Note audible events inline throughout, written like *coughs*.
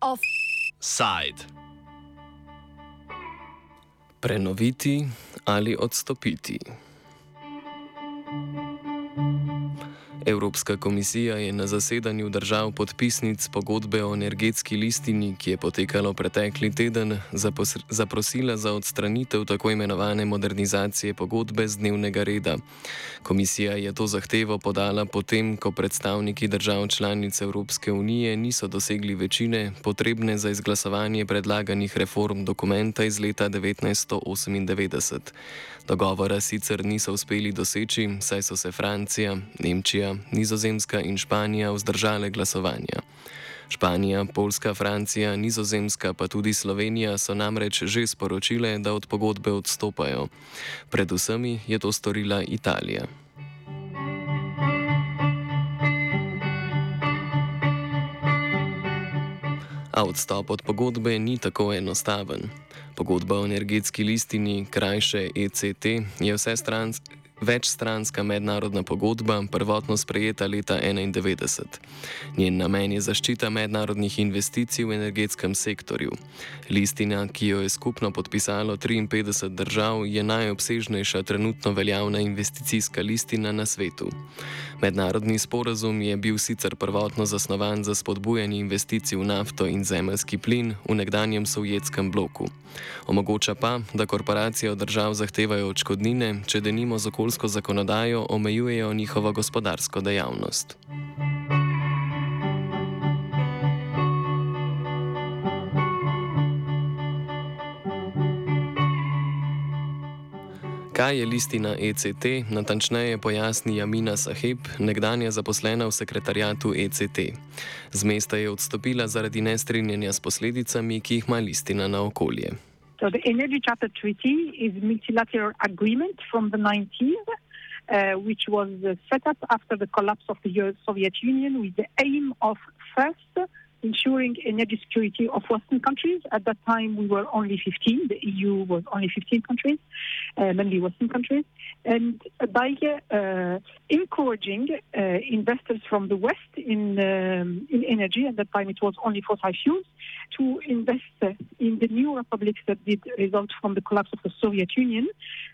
Offside. Prenoviti ali odstopiti. Evropska komisija je na zasedanju držav podpisnic pogodbe o energetski listini, ki je potekalo pretekli teden, zaprosila za odstranitev tako imenovane modernizacije pogodbe z dnevnega reda. Komisija je to zahtevo podala potem, ko predstavniki držav članic Evropske unije niso dosegli večine, potrebne za izglasovanje predlaganih reform dokumenta iz leta 1998. Dogovora sicer niso uspeli doseči, saj so se Francija, Nemčija, Nizozemska in Španija vzdržale glasovanja. Španija, Poljska, Francija, Nizozemska pa tudi Slovenija so namreč že sporočile, da od pogodbe odstopajo. Predvsem je to storila Italija. A odstop od pogodbe ni tako enostaven. Pogodba o energetski listini, krajše ECT, je vse stranske. Večstranska mednarodna pogodba, prvotno sprejeta leta 1991. Njen namen je zaščita mednarodnih investicij v energetskem sektorju. Listina, ki jo je skupno podpisalo 53 držav, je najobsežnejša trenutno veljavna investicijska listina na svetu. Mednarodni sporazum je bil sicer prvotno zasnovan za spodbujanje investicij v nafto in zemljski plin v nekdanjem sovjetskem bloku. Omogoča pa, da korporacije od držav zahtevajo odškodnine, če denimo z okoljsko okoljsko zakonodajo omejujejo njihovo gospodarsko dejavnost. Kaj je listina ECT, natančneje pojasni Jamina Saheb, nekdanja zaposlena v sekretarijatu ECT. Z mesta je odstopila zaradi nestrinjanja s posledicami, ki jih ima listina na okolje. So the Energy Charter Treaty is a multilateral agreement from the 90s, uh, which was set up after the collapse of the Soviet Union with the aim of first ensuring energy security of Western countries. At that time, we were only 15. The EU was only 15 countries, uh, mainly Western countries. And by uh, encouraging uh, investors from the West in, um, in energy, at that time it was only fossil fuels, to invest in the new republics that did result from the collapse of the Soviet Union.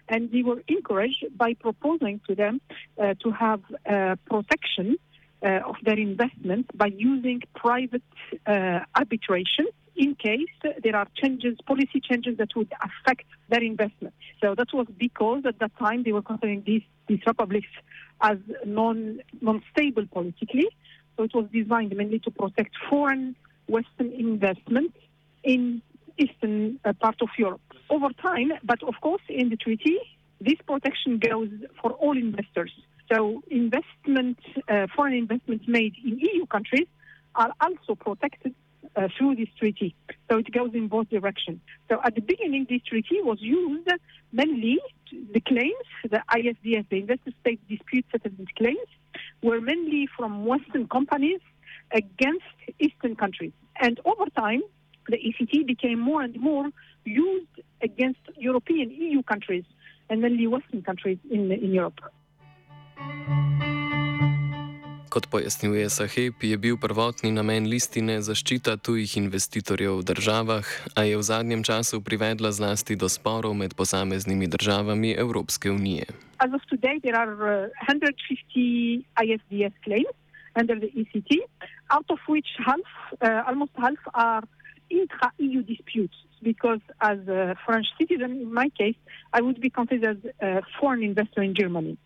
And we were encouraged by proposing to them uh, to have uh, protection of their investment by using private uh, arbitration in case there are changes, policy changes that would affect their investment. So that was because at that time they were considering these, these republics as non, non-stable politically. So it was designed mainly to protect foreign Western investment in eastern uh, part of Europe. Over time, but of course in the treaty, this protection goes for all investors. So investment, uh, foreign investments made in EU countries are also protected uh, through this treaty. So it goes in both directions. So at the beginning, this treaty was used mainly the claims, the ISDS, the Investor State Dispute Settlement claims, were mainly from Western companies against Eastern countries. And over time, the ECT became more and more used against European EU countries and mainly Western countries in, in Europe. Kot pojasnjuje Saheb, je bil prvotni namen listine zaščita tujih investitorjev v državah, a je v zadnjem času privedla zlasti do sporov med posameznimi državami Evropske unije. As of today, there are uh, 150 ISDS claims under the ECT, out of which half, uh, almost half, are intra-EU disputes. Because as a French citizen, in my case, I would be considered a foreign investor in Germany.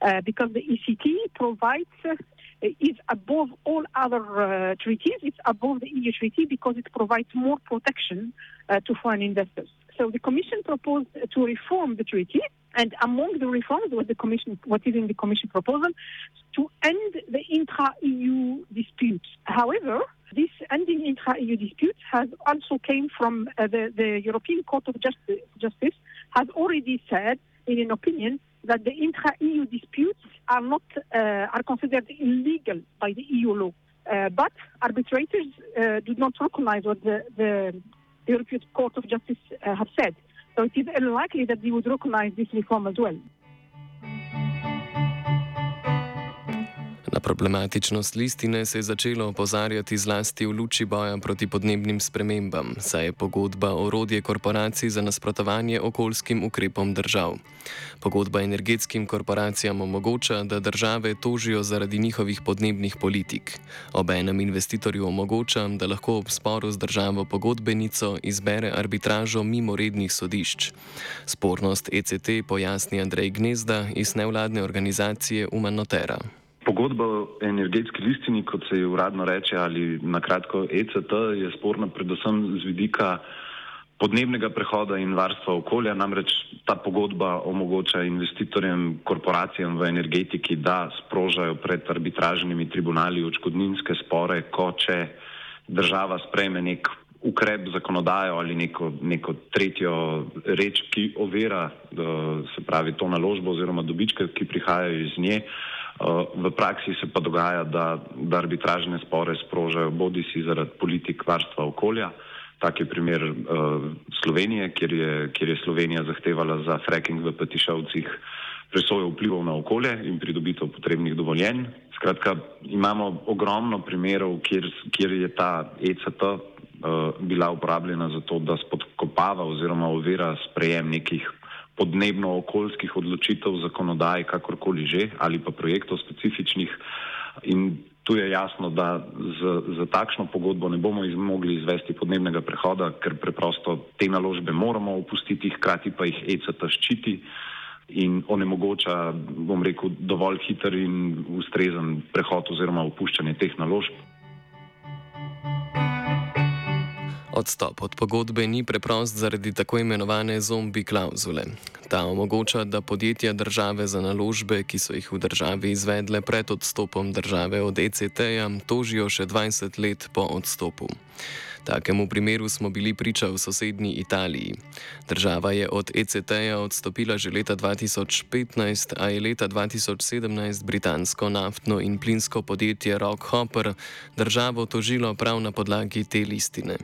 Uh, because the ECT provides uh, is above all other uh, treaties. It's above the EU treaty because it provides more protection uh, to foreign investors. So the Commission proposed to reform the treaty, and among the reforms, what the Commission, what is in the Commission proposal, to end the intra-EU disputes. However, this ending intra-EU disputes has also came from uh, the, the European Court of Justice, Justice has already said in an opinion that the intra-EU disputes are not uh, are considered illegal by the EU law. Uh, but arbitrators uh, do not recognize what the, the, European Court of Justice uh, have said. So it is unlikely that they would recognize this reform as well. Na problematičnost listine se je začelo opozarjati zlasti v luči boja proti podnebnim spremembam, saj je pogodba orodje korporacij za nasprotovanje okoljskim ukrepom držav. Pogodba energetskim korporacijam omogoča, da države tožijo zaradi njihovih podnebnih politik. Obenem investitorju omogoča, da lahko ob sporu z državo pogodbenico izbere arbitražo mimo rednih sodišč. Spornost ECT pojasni Andrej Gnezda iz nevladne organizacije Umanotera. Pogodba o energetski listini, kot se je uradno reče, ali na kratko ECT, je sporna predvsem z vidika podnebnega prehoda in varstva okolja. Namreč ta pogodba omogoča investitorjem, korporacijam v energetiki, da sprožajo pred arbitražnimi tribunali očkodninske spore, ko če država sprejme nek ukrep zakonodajo ali neko, neko tretjo reč, ki ovira, se pravi, to naložbo oziroma dobičke, ki prihajajo iz nje. V praksi se pa dogaja, da, da arbitražne spore sprožajo bodi si zaradi politik varstva okolja, tak je primer uh, Slovenije, kjer je, kjer je Slovenija zahtevala za fracking v Petišovcih presojo vplivov na okolje in pridobitev potrebnih dovoljenj. Skratka, imamo ogromno primerov, kjer, kjer je ta ECT uh, bila uporabljena za to, da spodkopava oziroma ovira sprejem nekih podnebno-okoljskih odločitev, zakonodaj, kakorkoli že, ali pa projektov specifičnih. In tu je jasno, da z, z takšno pogodbo ne bomo iz, mogli izvesti podnebnega prehoda, ker preprosto te naložbe moramo opustiti, hkrati pa jih ECT ščiti in onemogoča, bom rekel, dovolj hiter in ustrezen prehod oziroma opuščanje teh naložb. Odstop od pogodbe ni preprost zaradi tako imenovane zombi klauzule. Ta omogoča, da podjetja države za naložbe, ki so jih v državi izvedle pred odstopom države od ECT-ja, tožijo še 20 let po odstopu. Takemu primeru smo bili priča v sosednji Italiji. Država je od ECT-ja odstopila že leta 2015, a je leta 2017 britansko naftno in plinsko podjetje Rockhopper državo tožilo prav na podlagi te listine.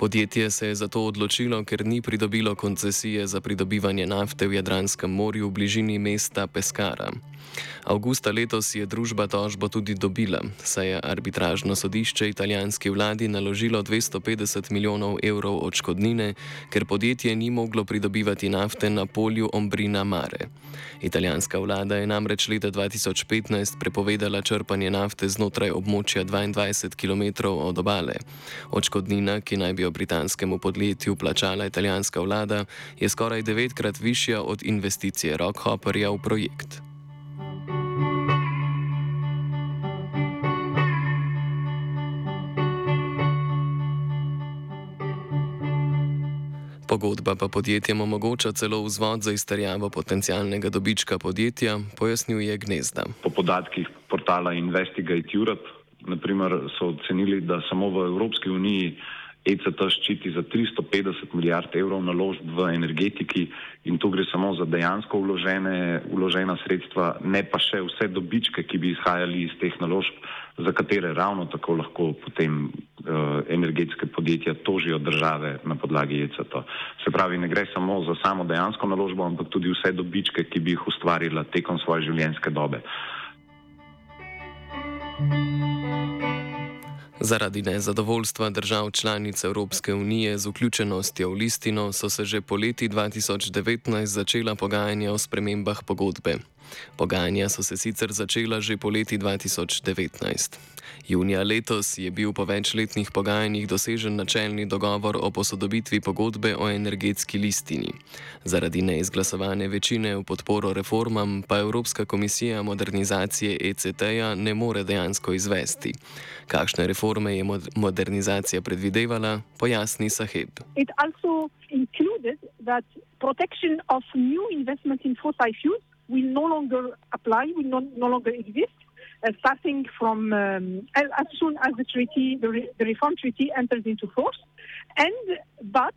Podjetje se je zato odločilo, ker ni pridobilo koncesije za pridobivanje nafte v Jadranskem morju v bližini mesta Pescara. Augusta letos je družba tožbo tudi dobila, saj je arbitražno sodišče italijanski vladi naložilo 250 milijonov evrov odškodnine, ker podjetje ni moglo pridobivati nafte na polju Ombrina Mare. Italijanska vlada je namreč leta 2015 prepovedala črpanje nafte znotraj območja 22 km od obale. Odškodnina, ki naj bi jo britanskemu podjetju plačala italijanska vlada, je skoraj devetkrat višja od investicije Rockhopperja v projekt. Pogodba pa podjetjem omogoča celo vzvod za izterjavo potencijalnega dobička podjetja, pojasnjuje Gnezda. Po podatkih portala Investigate Europe naprimer, so ocenili, da samo v Evropski uniji ECT ščiti za 350 milijard evrov naložb v energetiki in tu gre samo za dejansko vložene, vložena sredstva, ne pa še vse dobičke, ki bi izhajali iz teh naložb, za katere ravno tako lahko potem uh, energetske podjetja tožijo države na podlagi ECT. Se pravi, ne gre samo za samo dejansko naložbo, ampak tudi vse dobičke, ki bi jih ustvarila tekom svoje življenjske dobe. Zaradi nezadovoljstva držav članic Evropske unije z vključenostjo v listino so se že poleti 2019 začela pogajanja o spremembah pogodbe. Pogajanja so se sicer začela že poleti 2019. Junija letos je bil po večletnih pogajanjih dosežen načelni dogovor o posodobitvi pogodbe o energetski listini. Zaradi neizglasovane večine v podporo reformam pa Evropska komisija modernizacije ECT-ja ne more dejansko izvesti. Kakšne reforme je modernizacija predvidevala, pojasni Saheb. Protection of new investment in fossil fuels will no longer apply, will no, no longer exist. uh, starting from um, as soon as the treaty, the, re- the, reform treaty enters into force. And but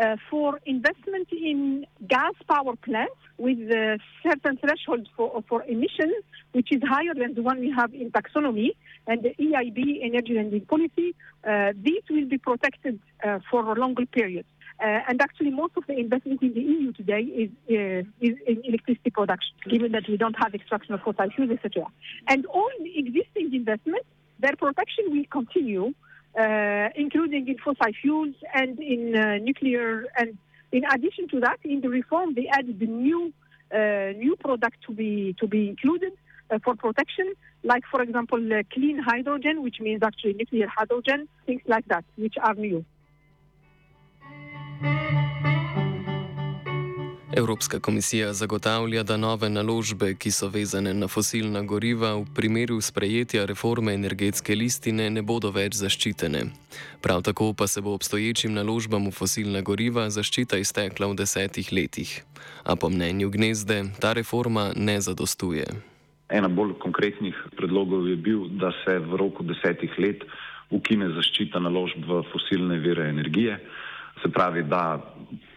uh, for investment in gas power plants with a certain threshold for, for emissions, which is higher than the one we have in taxonomy and the EIB energy lending policy, uh, these will be protected uh, for a longer period. Uh, and actually, most of the investment in the EU today is, uh, is in electricity production, given that we don't have extraction of fossil fuels, etc. And all existing investments, their protection will continue, uh, including in fossil fuels and in uh, nuclear. And in addition to that, in the reform, they added the new uh, new product to be to be included uh, for protection, like for example, clean hydrogen, which means actually nuclear hydrogen, things like that, which are new. Evropska komisija zagotavlja, da nove naložbe, ki so vezane na fosilna goriva, v primeru sprejetja reforme energetske listine ne bodo več zaščitene. Prav tako pa se bo obstoječim naložbam v fosilna goriva zaščita iztekla v desetih letih. A po mnenju gnezde ta reforma ne zadostuje. Ena bolj konkretnih predlogov je bil, da se v roku desetih let ukine zaščita naložb v fosilne vire energije. Se pravi, da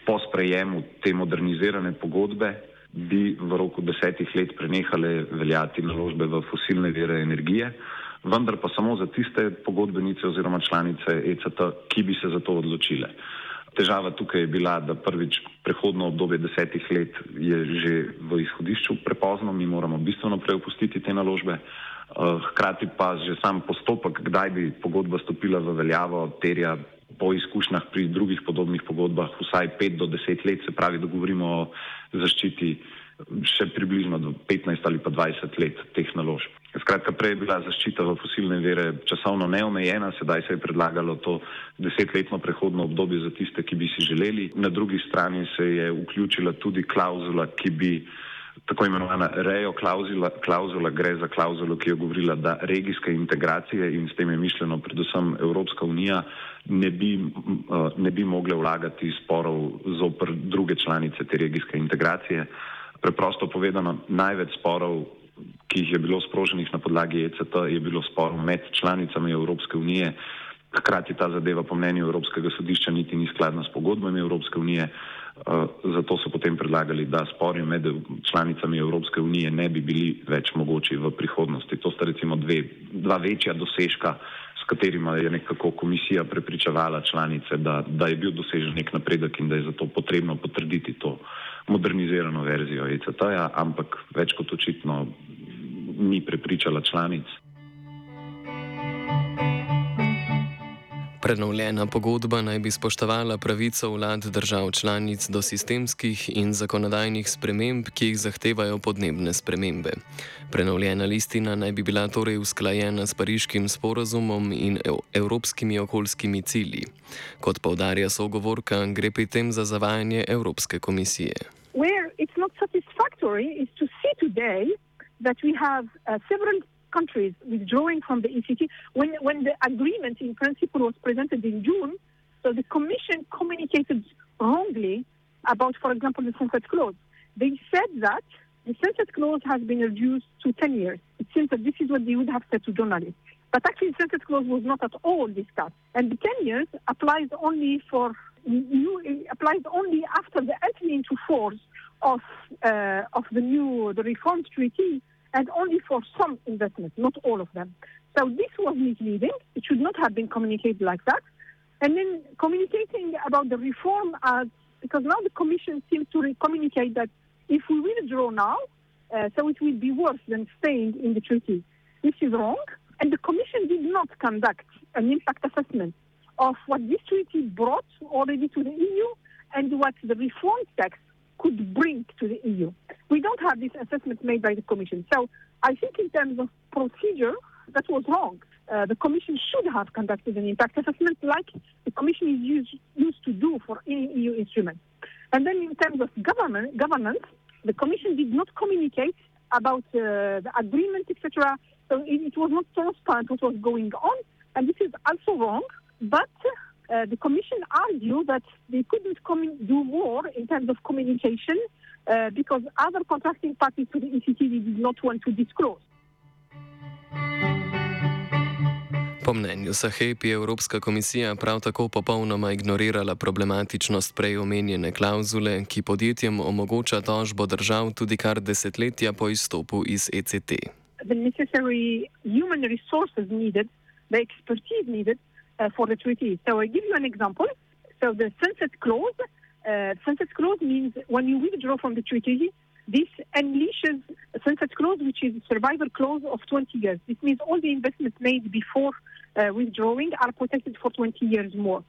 po sprejemu te modernizirane pogodbe bi v roku desetih let prenehale veljati naložbe v fosilne vire energije, vendar pa samo za tiste pogodbenice oziroma članice ECT, ki bi se za to odločile. Težava tukaj je bila, da prvič prehodno obdobje desetih let je že v izhodišču prepozno, mi moramo bistveno prej opustiti te naložbe, eh, hkrati pa že sam postopek, kdaj bi pogodba stopila v veljavo, terja po izkušnjah pri drugih podobnih pogodbah vsaj 5 do 10 let, se pravi, da govorimo o zaščiti še približno do 15 ali pa 20 let teh naložb. Skratka, prej je bila zaščita v fosilne vere časovno neomejena, sedaj se je predlagalo to desetletno prehodno obdobje za tiste, ki bi si želeli. Na drugi strani se je vključila tudi klauzula, ki bi tako imenovana rejo klauzula, klauzula gre za klauzulo, ki je govorila, da regijske integracije in s tem je mišljeno predvsem Evropska unija ne bi, uh, ne bi mogle vlagati sporov zopr druge članice te regijske integracije. Preprosto povedano, največ sporov, ki jih je bilo sproženih na podlagi ECT, je bilo sporov med članicami Evropske unije. Hkrati ta zadeva po mnenju Evropskega sodišča niti ni skladna s pogodbami Evropske unije. Zato so potem predlagali, da spori med članicami Evropske unije ne bi bili več mogoči v prihodnosti. To sta recimo dve, dva večja dosežka, s katerima je nekako komisija prepričevala članice, da, da je bil dosežen nek napredek in da je zato potrebno potrditi to modernizirano verzijo ECT-ja, ampak več kot očitno ni prepričala članic. Prenovljena pogodba naj bi spoštovala pravico vlad držav članic do sistemskih in zakonodajnih sprememb, ki jih zahtevajo podnebne spremembe. Prenovljena listina naj bi bila torej usklajena s pariškim sporozumom in evropskimi okoljskimi cilji. Kot povdarja sogovorka, gre pri tem za zavajanje Evropske komisije. That we have uh, several countries withdrawing from the ECT. When, when the agreement in principle was presented in June, so the Commission communicated wrongly about, for example, the sunset clause. They said that the sunset clause has been reduced to 10 years. It seems that this is what they would have said to journalists. But actually, the sunset clause was not at all discussed. And the 10 years applies only for new, applies only after the entry into force of, uh, of the new, the reformed treaty and only for some investments, not all of them. So this was misleading. It should not have been communicated like that. And then communicating about the reform as, because now the Commission seems to communicate that if we withdraw now, uh, so it will be worse than staying in the treaty. This is wrong. And the Commission did not conduct an impact assessment of what this treaty brought already to the EU and what the reform text could bring to the EU. We don't have this assessment made by the Commission. So I think in terms of procedure, that was wrong. Uh, the Commission should have conducted an impact assessment like the Commission is used, used to do for any EU instrument. And then in terms of government, governance, the Commission did not communicate about uh, the agreement, etc. So it, it was not transparent what was going on, and this is also wrong. But uh, the Commission argued that they couldn't do more in terms of communication uh, because other contracting parties to the ECT did not want to disclose. Po mnenju Saheb je Evropska komisija prav tako popolnoma ignorirala problematičnost prej omenjene klauzule, ki podjetjem omogoča tožbo držav tudi kar desetletja po izstopu iz ECT. The necessary human resources needed, the expertise needed, uh, for the treaty. So I give you an example. So the sunset clause, uh, sunset clause means when you withdraw from the treaty, this unleashes a sunset clause, which is a survival clause of 20 years. This means all the investments made before uh, withdrawing are protected for 20 years more.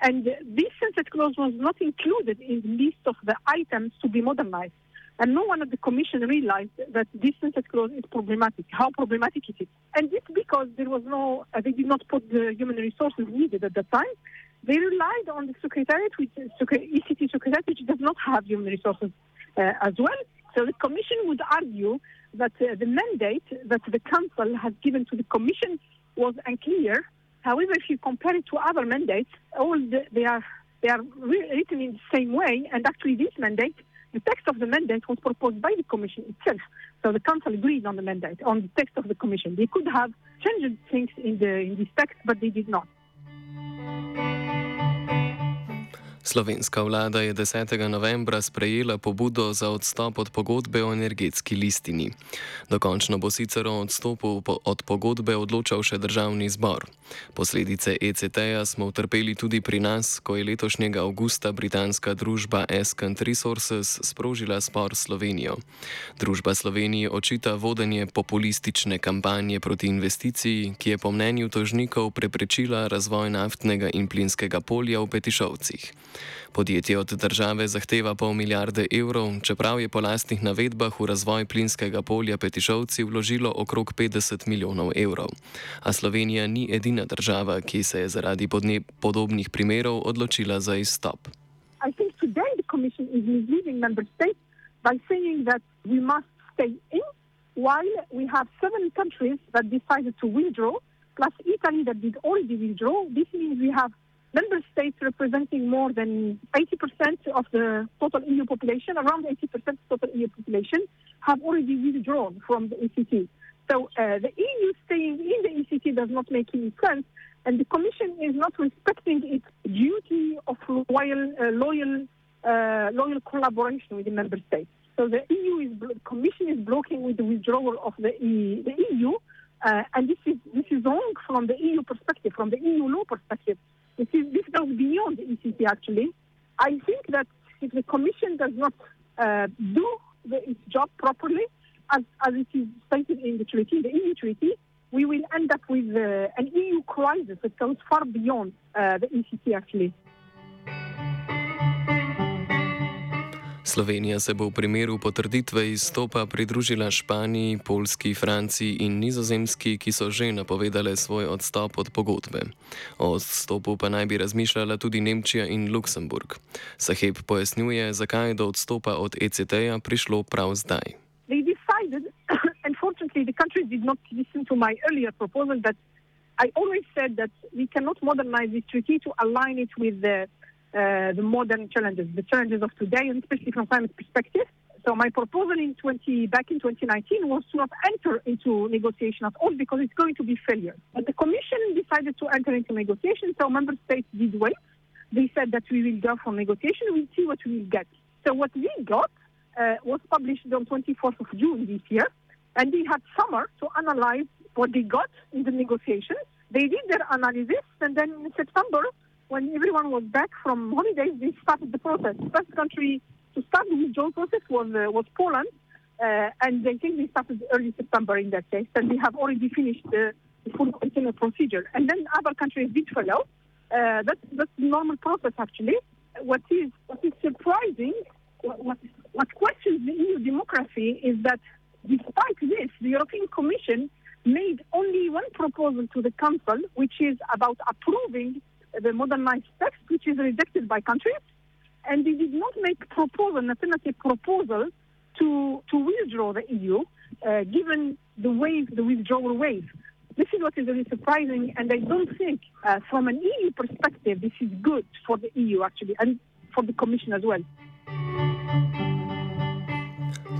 And this sunset clause was not included in the list of the items to be modernized. And no one at the Commission realized that this sunset clause is problematic, how problematic it is. And this because there was no, uh, they did not put the human resources needed at the time. They relied on the Secretariat, which ECT Secretariat, which does not have human resources uh, as well. So the Commission would argue that uh, the mandate that the Council has given to the Commission was unclear. However, if you compare it to other mandates, all the, they are they are written in the same way. And actually, this mandate, the text of the mandate was proposed by the Commission itself. So the Council agreed on the mandate, on the text of the Commission. They could have changed things in the in this text, but they did not. Slovenska vlada je 10. novembra sprejela pobudo za odstop od pogodbe o energetski listini. Dokončno bo sicer o odstopu od pogodbe odločal še državni zbor. Posledice ECT-ja smo utrpeli tudi pri nas, ko je letošnjega avgusta britanska družba Escant Resources sprožila spor s Slovenijo. Družba Sloveniji očita vodenje populistične kampanje proti investiciji, ki je po mnenju tožnikov preprečila razvoj naftnega in plinskega polja v Petišovcih. Podjetje od države zahteva pol milijarde evrov, čeprav je po lastnih navedbah v razvoj plinskega polja Petišovci vložilo okrog 50 milijonov evrov. A Slovenija ni edina država, ki se je zaradi podobnih primerov odločila za izstop. While we have seven countries that decided to withdraw, plus Italy that did already withdraw, this means we have member states representing more than 80% of the total EU population, around 80% of the total EU population, have already withdrawn from the ECT. So uh, the EU staying in the ECT does not make any sense, and the Commission is not respecting its duty of loyal, uh, loyal, uh, loyal collaboration with the member states. So the EU is Commission is blocking with the withdrawal of the, e, the EU, uh, and this is this is wrong from the EU perspective, from the EU law perspective. This, is, this goes beyond the ECT, actually. I think that if the Commission does not uh, do the, its job properly, as, as it is stated in the treaty, the EU treaty, we will end up with uh, an EU crisis that goes far beyond uh, the ECT, actually. Slovenija se bo v primeru potrditve izstopa pridružila Španiji, Poljski, Franciji in Nizozemski, ki so že napovedale svoj odstop od pogodbe. O odstopu pa naj bi razmišljala tudi Nemčija in Luksemburg. Saheb pojasnjuje, zakaj je do odstopa od ECT-ja prišlo prav zdaj. *coughs* I always said that we cannot modernize this treaty to align it with the uh, the modern challenges, the challenges of today, and especially from climate perspective. So my proposal in 20, back in 2019 was to not enter into negotiation at all because it's going to be failure. But the Commission decided to enter into negotiation, so member states did wait. They said that we will go for negotiation, we'll see what we will get. So what we got uh, was published on 24th of June this year, and they had summer to analyze what they got in the negotiations. They did their analysis, and then in September, when everyone was back from holidays, they started the process. The first country to start the withdrawal process was uh, was Poland, uh, and I think they started early September in that case, and they have already finished the, the full container procedure. And then other countries did follow. Uh, that's that's the normal process actually. What is what is surprising, what, what questions the EU democracy is that despite this, the European Commission made only one proposal to the Council, which is about approving the modernized text, which is rejected by countries, and they did not make proposal, an alternative proposal to, to withdraw the EU, uh, given the wave, the withdrawal wave. This is what is really surprising, and I don't think, uh, from an EU perspective, this is good for the EU actually, and for the Commission as well.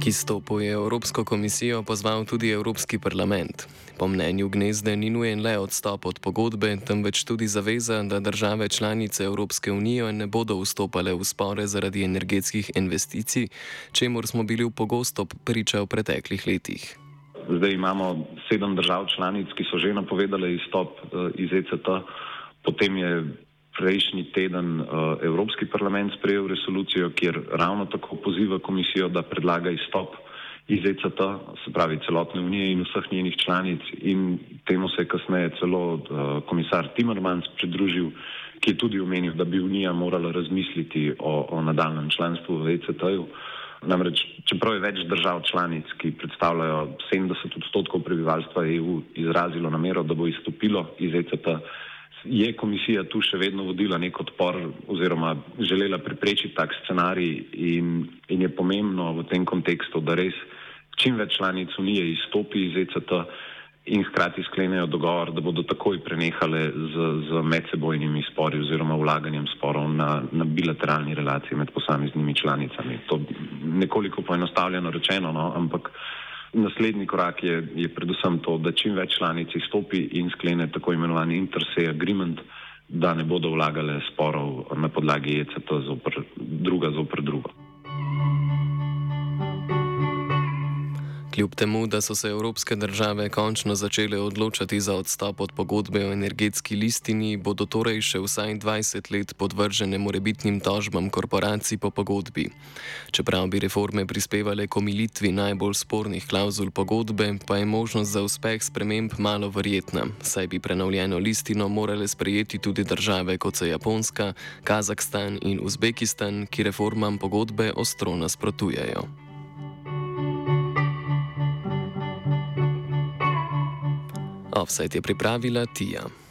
K izstopu je Evropsko komisijo pozval tudi Evropski parlament. Po mnenju Gnezde ni nujen le odstop od pogodbe, temveč tudi zaveza, da države članice Evropske unije ne bodo vstopale v spore zaradi energetskih investicij, čemur smo bili pogosto priča v preteklih letih. Zdaj imamo sedem držav članic, ki so že napovedali izstop eh, iz ECT, potem je prejšnji teden uh, Evropski parlament sprejel resolucijo, kjer ravno tako poziva komisijo, da predlaga izstop iz ECT, se pravi celotne unije in vseh njenih članic in temu se je kasneje celo uh, komisar Timmermans pridružil, ki je tudi omenil, da bi unija morala razmisliti o, o nadaljem članstvu v ECT-ju. Namreč, čeprav je več držav članic, ki predstavljajo 70 odstotkov prebivalstva EU, izrazilo namero, da bo izstopilo iz ECT, je komisija tu še vedno vodila nek odpor oziroma želela preprečiti tak scenarij in, in je pomembno v tem kontekstu, da res čim več članic unije izstopi iz ECT in hkrati sklenejo dogovor, da bodo takoj prenehale z, z medsebojnimi spori oziroma vlaganjem sporov na, na bilateralni relaciji med posameznimi članicami. To nekoliko poenostavljeno rečeno, no, ampak Naslednji korak je, je predvsem to, da čim več članic izstopi in sklene tako imenovani intersay agreement, da ne bodo vlagale sporov na podlagi ECT zopr, druga zopr drugo. Kljub temu, da so se evropske države končno začele odločati za odstop od pogodbe o energetski listini, bodo torej še vsaj 20 let podvržene morebitnim tožbam korporacij po pogodbi. Čeprav bi reforme prispevale k omilitvi najbolj spornih klauzul pogodbe, pa je možnost za uspeh sprememb malo verjetna, saj bi prenovljeno listino morale sprejeti tudi države kot so Japonska, Kazahstan in Uzbekistan, ki reformam pogodbe ostro nasprotujejo. Offset je pripravila Tija.